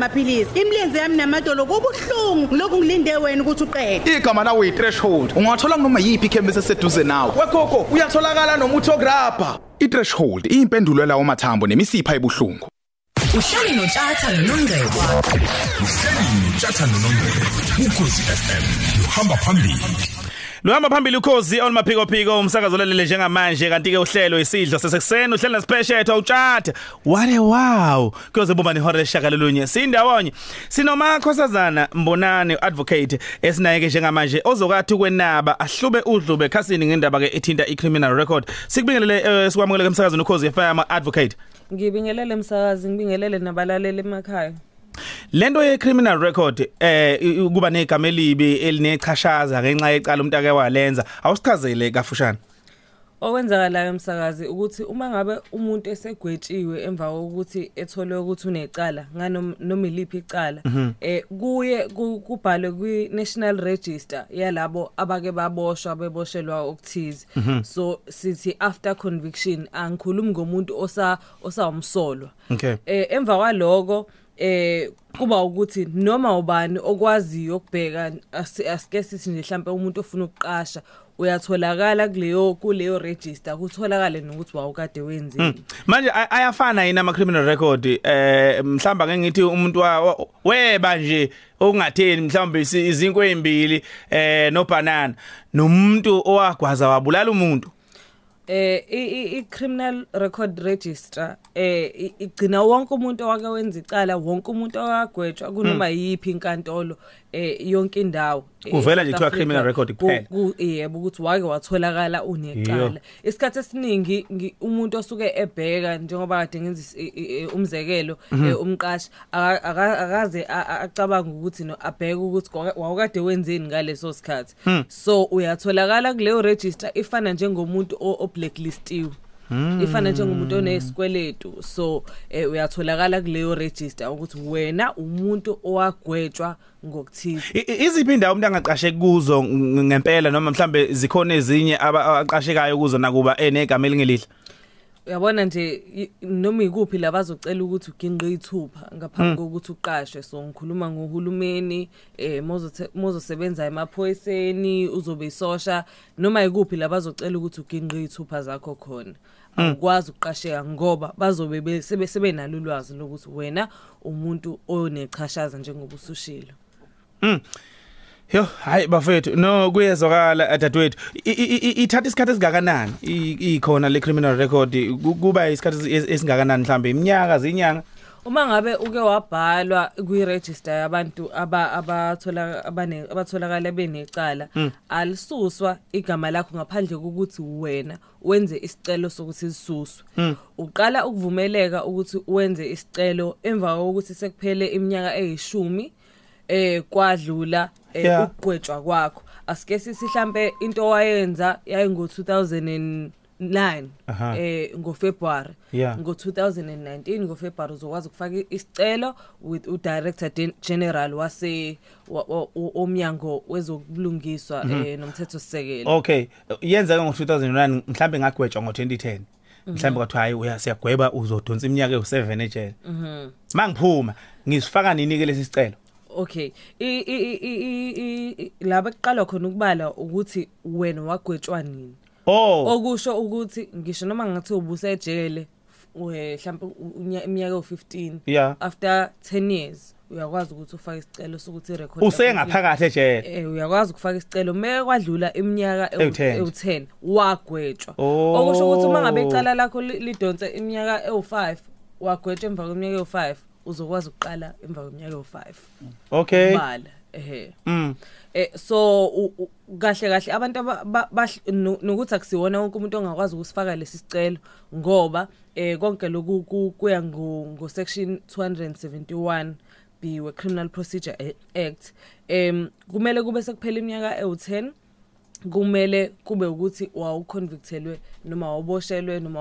maphilisi imilenze yami namadolo kubuhlungu. Lokhu ngilinde wena ukuthi uqede. Igama lawo yi-threshold. Ungathola kunoma yiphi ikhemisi eseduze nawe. Wegogo uyatholakala nomuthi ograbha i-threshold iyimpendulo lawo mathambo nemisipha ebuhlungu. Uhleli notshatha nonongcebo. Uhleli utshatha nonongcebo. Ukhosi FM uhamba phambili. Luhamba phambili ukhozi olumaphiko phiko umsakazo lalele njengamanje kanti ke uhlelo isidlo sesekuseni uhlelo nesipeshethwa utshatha wale wow. Kuyoze buba nehora leshakalolunye sindawonye. Sinomakhosazana mbonane advocate esinaye ke njengamanje ozokathi kwenaba ahlube udlube khasini ngendaba ke ethinta icriminal record. Sikubingelele uh, sikwamukele emsakazweni ukhozi FM advocate. Ngibingelele msakazi ngibingelele nabalaleli emakhaya. Lento ye criminal record eh kuba negama elibi elinechashaza ngenxa yecala umuntu ake walenza awusichazele kafushane? Okwenzakalayo msakazi ukuthi uma ngabe umuntu esegwetshiwe emva kokuthi etholwe ukuthi unecala nganoma iliphi icala eh kuye ku- kubhalwe kwi National Register yalabo abake baboshwa beboshelwa okuthize. So sithi after conviction angikhulumi ngomuntu osa osawumsolwa. Okay. eh emva kwaloko eh kuba ukuthi noma ubani okwaziyo ukubheka asi- asike sithi nje mhlambe umuntu ofuna ukuqasha uyatholakala kuleyo kuleyo register kutholakale nokuthi wawukade wenzini manje ay- ayafana yini ama criminal record? Eh mhlamba ngeke ngithi umuntu weba nje okungatheni mhlawumbe izinkwe ezimbili eh no banana nomuntu owagwaza wabulala umuntu. Eh i- i i- criminal record register eh igcina wonke umuntu owake wenza icala wonke umuntu owagwetshwa kunoma yipi inkantolo eh yonke indawo eh, Kuvela nje kuthiwa criminal record ku- kuphela. ku- yebo ukuthi wake watholakala unecala. Isikhathi esiningi ngi- umuntu osuke ebheka njengoba kade ngenza umzekelo eh, umqashi aka- aka- akaze acabanga ukuthi no abheke ukuthi wawukade wenzeni ngaleso sikhathi. So uyatholakala kuleyo register ifana njengomuntu o blacklistiwe. Ifana njengomuntu onesikweletu so eh, uyatholakala kuleyo register ukuthi wena umuntu owagwetshwa ngokuthize. Iziphi indawo umuntu angaqasheki kuzo ng- ngempela noma mhlambe zikhona ezinye aba- abaqashekayo kuzo nakuba enegama elingelihle uyabona nje noma ikuphi la bazocela ukuthi uginqe ithupha ngaphambi kokuthi uqashwe so ngikhuluma ngohulumeni eh mozosebenza emaphoyiseni uzobe isosha. Noma ikuphi la bazocela ukuthi uginqe ithupha zakho khona. Awukwazi ukuqasheka ngoba bazobe be- sebe sebenalo ulwazi lokuthi wena umuntu onechashaza njengoba usushilo. Yo, hayi bafethu, no kuyezwakala i- i- Ithatha isikhathi esingakanani? Ikhona le criminal record Ku- kuba isikhathi esi- esingakanani mhlambe? Iminyaka zinyanga? Uma ngabe uke wabhalwa kwi-register yabantu aba abathola abane abatholakala benecala alisuswa igama lakho ngaphandle kokuthi wena wenze isicelo sokuthi lisuswe uqala ukuvumeleka ukuthi wenze isicelo emva kokuthi sekuphele iminyaka eyishumi eh kwadlula eh. Ukugwetshwa kwakho asike sithi mhlambe into wayenza yayingo 2009 Aha. eh ngoFebruary Yeah. ngo2019 ngoFebruary uzokwazi ukufaka isicelo with udirector Gen- general wase wa- wa- o- omnyango wezobulungiswa eh nomthetho sisekelo Okay, yenzeka ngo2009 mhlambe ngagwetshwa ngo2010. Mhlambe kwathiwa hayi uya siyagweba uzodonsa iminyaka ewu7 ejele. Mhm. Mangiphuma ngisifaka nini ke lesi sicelo? Okay i i i- laba kuqalwa khona ukubala ukuthi wena wagwetshwa nini Oh, okusho ukuthi ngisho noma ngathi ubusejele we mhlawumbe unya- iminyaka ewu15 Yeah. after 10 years uyakwazi ukuthi ufake isicelo sokuthi irecord usengaphakathi ejele. eh uyakwazi ukufaka isicelo meke kwadlula iminyaka Ewu-10. ewu10 wagwetshwa Oh. okusho ukuthi uma ngabe icala lakho li- lidonse iminyaka ewu5 wagwetshwa emva kweminyaka ewu5 uzokwazi ukuqala emva kweminyaka ewu5 Okay. bala ehe Mm. eh so kahle kahle abantu nokuthi akusiwona wonke umuntu ongakwazi ukusifaka lesi sicelo ngoba eh konke lokhu ku- kuya ngo section 271 B we Criminal Procedure Act em kumele kube sekuphela iminyaka ewu10 kumele kube ukuthi wawuconvictelwe noma wawuboshelwe noma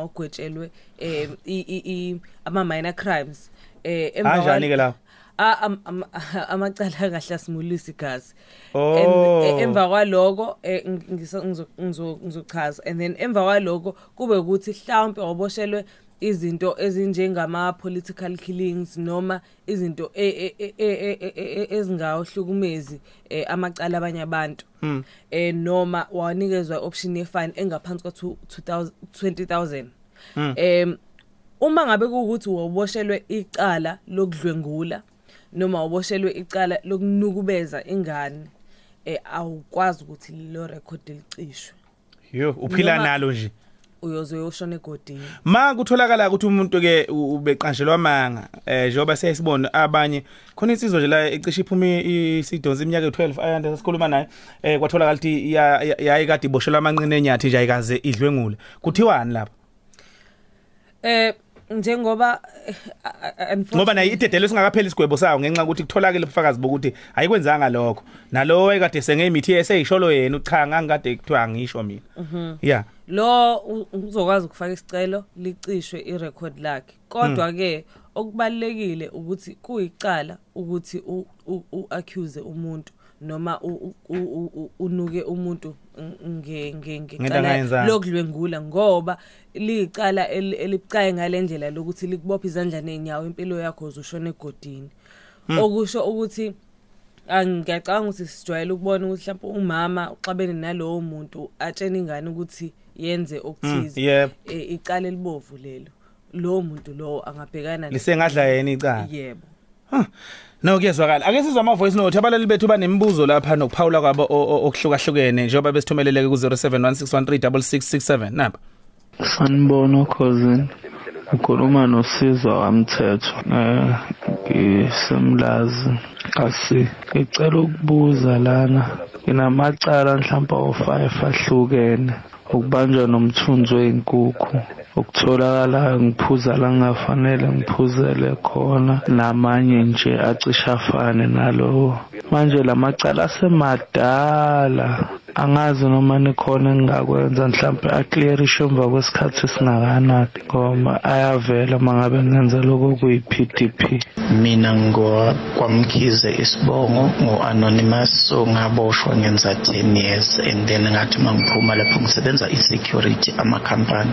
i- i- ama minor crimes eh emva Kanjani kwal- ke lapho? Ah, am- am- amacala kahle Oh. Em- eh, emva kwaloko eh, ngizochaza. And then emva kwaloko kube ukuthi mhlawumbe waboshelwe izinto ezinjengama political killings noma izinto e- e- e- ezingawahlukumezi eh, amacala abanye abantu. Eh noma wanikezwa option ye fine engaphansi kwa 2000 20000 em uma ngabe kuukuthi woboshelwe icala lokudlwengula noma woboshelwe icala lokunukubeza ingane eh awukwazi ukuthi lo record licishwe. Yo uphila nalo nje. uyoze uyoshona egodini. Ma kutholakala ukuthi umuntu ke u- ubeqanshelwa manga eh njengoba siyasibona abanye khona insizwa nje la ecishe iphume isidonsa iminyaka ye12 ayanda sesikhuluma naye eh kwatholakala ukuthi ya- ya- yayi kade iboshelwa amanqine enyathi nje ayikaze idlwengule. Kuthiwani lapha Eh njengoba eh, ngoba naye idedelo singakapheli isigwebo sawo ngenxa ukuthi kutholakala ubufakazi bokuthi ayikwenzanga lokho. Nalowo ekade sengemithi eseyisholo yena cha ngangikade kuthiwa ngisho mina. Yeah lo uzokwazi ukufaka isicelo licishwe irecord lakhe. Kodwa ke okubalekile ukuthi kuyicala ukuthi u-accuse umuntu. Noma unuke umuntu lokudlwengula ngoba eli- elibucaye ngalendlela lokuthi likubopha izandla nenyawo impilo yakho uzushona egodini. Okusho ukuthi angiyacabanga ukuthi sijwayele ukubona ukuthi mhlawumbe umama uxabene nalowo muntu atshena ingane ukuthi yenze okuthize. Yebo. Eh, icala elibovu lelo. Lowo muntu lowo angabhekana lisengadla yena icala. Yebo. No kuyezwakala. Ake sizwe ama voice note abalali bethu banemibuzo lapha nokuphawula kwabo o- o- okuhlukahlukene njengoba besithumelele ku 0716136667 napa. Sanibona cousin. Ukhuluma noSizwa wamthetho. Eh ngisemlazi. Kasi ngicela ukubuza lana. Nginamacala mhlawumbe o5 ahlukene. Ukubanjwa nomthunzi weinkukhu. Ukutholakala ngiphuza la ngafanele ngiphuzele khona namanye nje acisha afane nalowo. Manje lamacala asemadala. Angazi noma nikhona engingakwenza mhlawumbe aclearishe emva kwesikhathi esingakanani ngoba ayavela mangabe ngenza lokho kuyi-PDP. mina ngokwamkhize isibongo ngo-anonymous so ngaboshwa ngenza 10 years and then ngathi uma ngiphuma lapho ngisebenza i-security amakhampani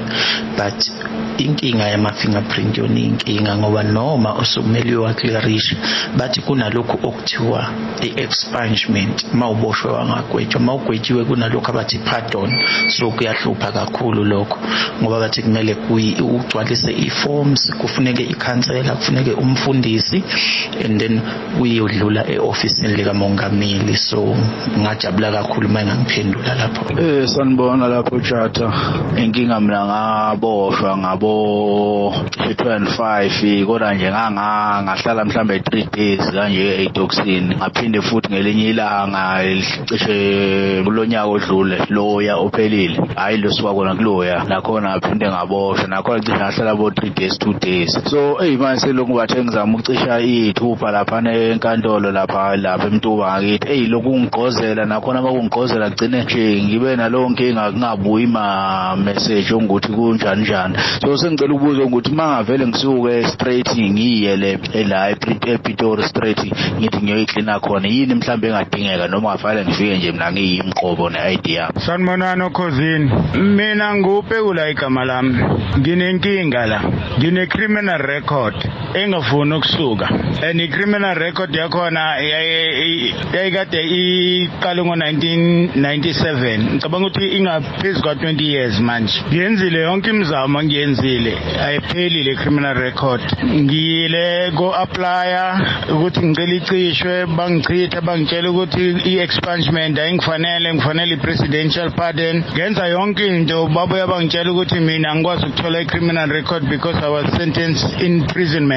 but inkinga yama-fingerprint yona iyinkinga ngoba noma usukumele uyowaclearisha bathi kunalokhu okuthiwa i-expungement ma uboshwe wangagwetshwa ma ugwetshiwe kunalokhu abathi pardon. So kuyahlupha kakhulu lokho ngoba bathi kumele ugcwalise i-forms kufuneke ikhansela kufuneke umfundisi and then uyodlula e-ofisini likamongameli. So ngajabula kakhulu uma engangiphendula lapho. Eh sanibona lapho chata inkinga mina ngaboshwa ngabo 25 kodwa nje ngahlala mhlambe 3 days kanje etoxini ngaphinde futhi ngelinye ilanga cishe kulonyaka odlule loya ophelile. Hayi lo siwa kona kuloya nakhona ngaphinde ngaboshwa nakhona cishe ngahlala bo 3 days 2 days. So hey manje selokhu bathe ngizama ukucisha ithupha lapha enkantolo lapha lapha emtuba ngakithi. Hey lokhu ngigqozela nakhona makungigqozela gcine nje ngibe nalowo nkinga kungabuyi ima message ukuthi kunjani njani. So sengicela ukubuza ukuthi mangavele ngisuke straight ngiye le la ePitori straight ngithi ngiyoyiklina khona yini mhlawumbe engadingeka noma ngafanele ngifike nje mina ngiyimqobo ne-ID yami Sanibonani cousin. Mina ngupekula igama lami. Nginenkinga la. Ngine criminal record engafuni ukusuka. And i criminal record yakhona yayi- yayikade iqale ngo1997. Ngicabanga ukuthi ingaphezulu kwa 20 years manje. Ngiyenzile yonke imizamo ngiyenzile. Ayipheli le criminal record. Ngiyile go applya ukuthi ngicela icishwe bangichitha bangitshela ukuthi i-expungement ayingifanele ngifanele i-presidential pardon ngenza yonke into babuya bangitshela ukuthi mina ngikwazi ukuthola i-criminal record because i was sentenced in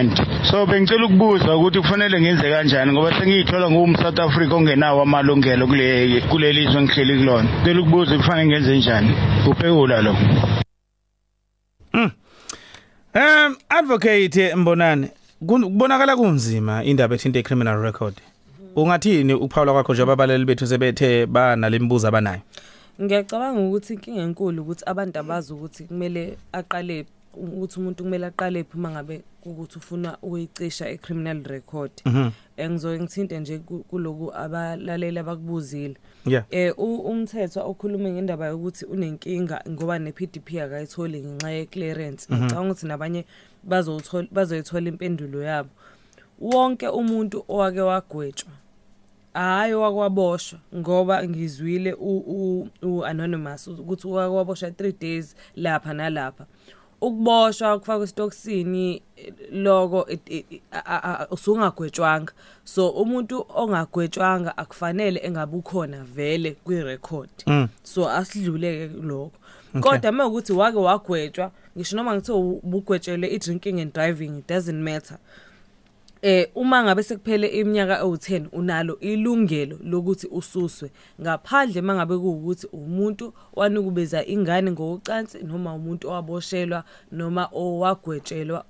imprisonment so bengicela ukubuza ukuthi kufanele ngenze kanjani ngoba sengiyithola nguwum-south africa ongenawo amalungelo kule kuleli zwe ngihleli kulona. Cela ukubuza kufanele ngenze njani. Uphekula lo Um advocate Mbonani kubonakala kunzima indaba ethinta icriminal record. Ungathini ukuphawula kwakho njengoba abalali bethu sebethe bana lembuzo abanayo? ngiyacabanga ukuthi inkinga enkulu ukuthi abantu abazi ukuthi kumele aqale ukuthi umuntu kumele aqale phi mangabe ukuthi ufuna ukuyicisha icriminal record Mhm. eh ngizoke ngithinte nje ku- kuloku abalaleli abakubuzile Yeah. eh u- umthetho okhuluma ngendaba yokuthi unenkinga ngoba ne-PDP akayitholi ngenxa ye-clearance Mhm. ngicabanga ukuthi nabanye bazothola bazoyithola impendulo yabo wonke umuntu owake wagwetshwa hayi wakwaboshwa ngoba ngizwile u- u- u-anonymous ukuthi wake waboshwa 3 days lapha nalapha ukuboshwa kufakwa esitokisini eh, loko it- it- a- a- a- usungagwetshwanga so umuntu ongagwetshwanga akufanele engabe ukhona vele kwirecord Mm. so asidluleke lokho Okay. kodwa uma ukuthi wake wagwetshwa ngisho noma ngithiwa ubugwetshelwe i-drinking and driving it doesn't matter eh uma ngabe sekuphele iminyaka ewu10 unalo ilungelo lokuthi ususwe ngaphandle mangabe kuwukuthi umuntu wanukubeza ingane ngokucansi noma umuntu owaboshelwa noma owagwetshelwa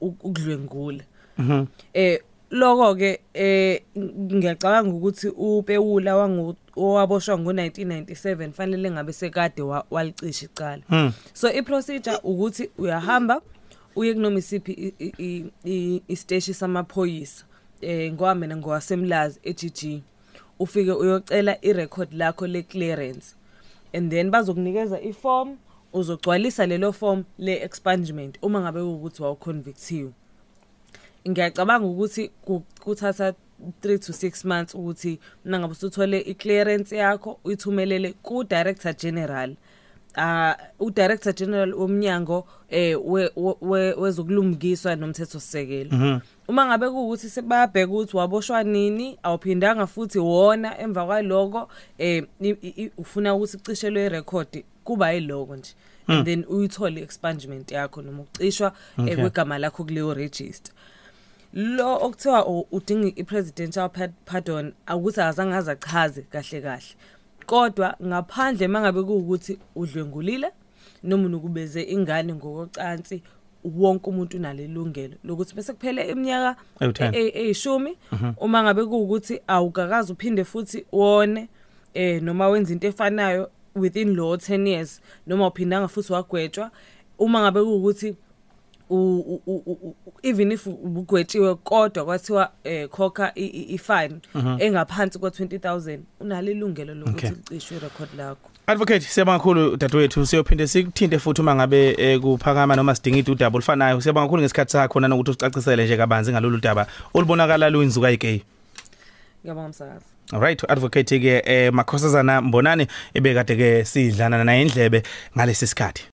ukudlwengula Mhm. eh lokho ke eh ngiyacabanga ukuthi upewula wangu owaboshwa ngo1997 fanele ngabe sekade wa- walicisha icala Mm. so iprocedure ukuthi uyahamba uye kunoma isiphi isiteshi samaphoyisa eh ngoba mina ngowasemlazi eGG ufike uyocela irecord lakho leclearance and then bazokunikeza iform uzogcwalisa lelo form le-expungement uma ngabe ukuthi wawuconvictiwe ngiyacabanga ukuthi ku- kuthatha 3 to 6 months ukuthi nangabe usuthole i-clearance yakho uyithumelele ku-director general. Ah u director general womnyango eh we- we- wezokulungiswa nomthethosisekelo Mhm. uma ngabe kuukuthi sebabheka ukuthi waboshwa nini awuphindanga futhi wona emva kwaloko eh ufuna ukuthi cishelwe irecord kuba yiloko nje Mm. and then uyithole expungement yakho noma ucishwa Okay. kwegama lakho kuleyo register lo okuthiwa udinga i-presidential pa- pardon akuthi azange azachaze kahle kahle kodwa ngaphandle mangabe kuwukuthi udlwengulile noma unukubeze ingane ngokocansi wonke umuntu unalelungelo lokuthi bese kuphele iminyaka Ewu-10. e- eyishumi Mhm. uma ngabe kuwukuthi awukakazi uphinde futhi wone eh noma wenza into efanayo within law 10 years noma uphindanga futhi wagwetshwa uma ngabe kuwukuthi even if ubugwetshiwe kodwa kwathiwa eh khokha i- i- i-fine Mhm. engaphansi kwa 20000 unalo ilungelo lokuthi Okay. licishwe irecord lakho. Advocate siyabonga kakhulu dadewethu siyophinde sikuthinte futhi uma ngabe eh, kuphakama noma sidinga udaba olufanayo. Siyabonga kakhulu ngesikhathi sakho nanokuthi usicacisele nje kabanzi ngalolu daba olubonakala luyinzuka ikay ngiyabonga msakazi. Alright advocate ke eh makhosazana mbonani ebekade ke sidlana naye indlebe ngalesi sikhathi.